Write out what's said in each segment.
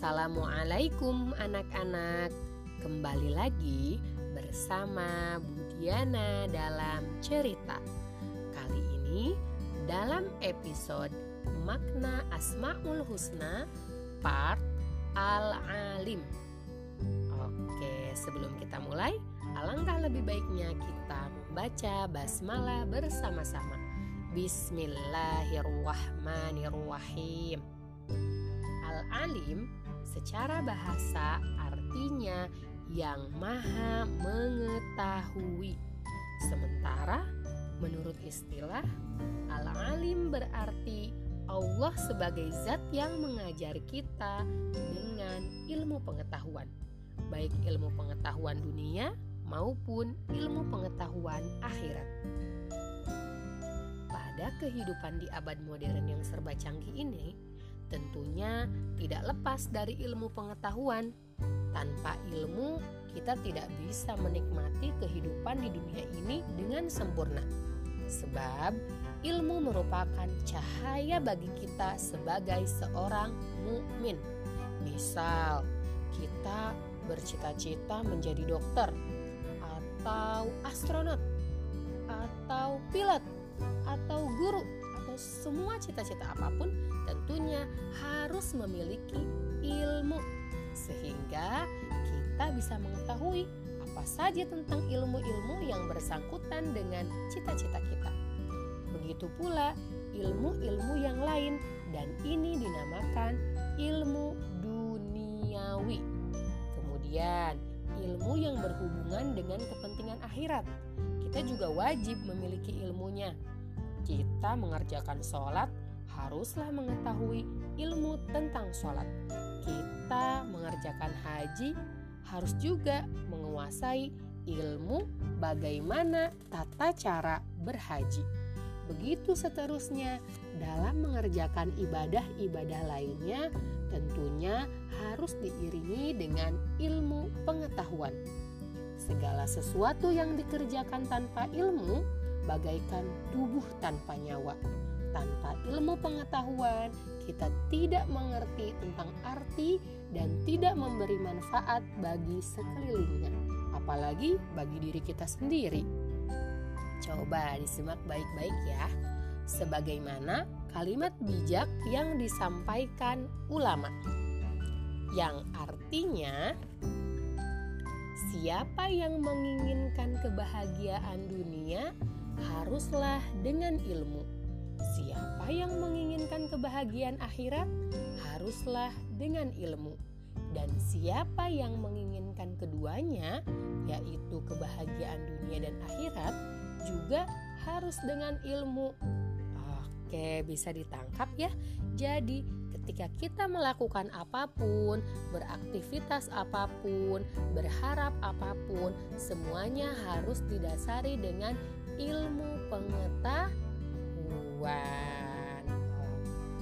Assalamualaikum anak-anak. Kembali lagi bersama Budiana dalam cerita. Kali ini dalam episode Makna Asma'ul Husna Part Al-Alim. Oke sebelum kita mulai Alangkah lebih baiknya kita membaca basmalah bersama-sama. Bismillahirrahmanirrahim. Al-alim secara bahasa artinya yang maha mengetahui. Sementara menurut istilah al-alim berarti Allah sebagai zat yang mengajar kita dengan ilmu pengetahuan, baik ilmu pengetahuan dunia maupun ilmu pengetahuan akhirat. Pada kehidupan di abad modern yang serba canggih ini, tentunya tidak lepas dari ilmu pengetahuan. Tanpa ilmu, kita tidak bisa menikmati kehidupan di dunia ini dengan sempurna. Sebab ilmu merupakan cahaya bagi kita sebagai seorang mukmin. Misal, kita bercita-cita menjadi dokter atau astronot atau pilot atau guru semua cita-cita apa pun tentunya harus memiliki ilmu sehingga kita bisa mengetahui apa saja tentang ilmu-ilmu yang bersangkutan dengan cita-cita kita. Begitu pula ilmu-ilmu yang lain dan ini dinamakan ilmu duniawi. Kemudian, ilmu yang berhubungan dengan kepentingan akhirat. Kita juga wajib memiliki ilmunya. Kita mengerjakan sholat haruslah mengetahui ilmu tentang sholat. Kita mengerjakan haji harus juga menguasai ilmu bagaimana tata cara berhaji. Begitu seterusnya dalam mengerjakan ibadah-ibadah lainnya tentunya harus diiringi dengan ilmu pengetahuan. Segala sesuatu yang dikerjakan tanpa ilmu bagaikan tubuh tanpa nyawa tanpa ilmu pengetahuan, kita tidak mengerti tentang arti dan tidak memberi manfaat bagi sekelilingnya, apalagi bagi diri kita sendiri. Coba disimak baik-baik ya, sebagaimana kalimat bijak yang disampaikan ulama, yang artinya siapa yang menginginkan kebahagiaan dunia haruslah dengan ilmu Siapa yang menginginkan kebahagiaan akhirat haruslah dengan ilmu, dan siapa yang menginginkan keduanya, yaitu kebahagiaan dunia dan akhirat, juga harus dengan ilmu. Oke, bisa ditangkap ya. Jadi, ketika kita melakukan apa pun, beraktivitas apa pun, berharap apa pun, semuanya harus didasari dengan ilmu pengetahuan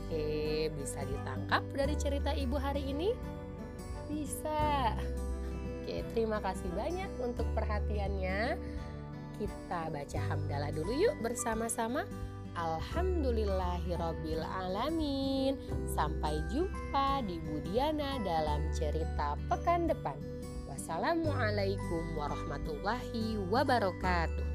Oke, bisa ditangkap dari cerita ibu hari ini? Bisa. Oke, terima kasih banyak untuk perhatiannya. Kita baca hamdalah dulu yuk bersama-sama. Alhamdulillahirabbil alamin. Sampai jumpa di Budiana dalam cerita pekan depan. Wassalamualaikum warahmatullahi wabarakatuh.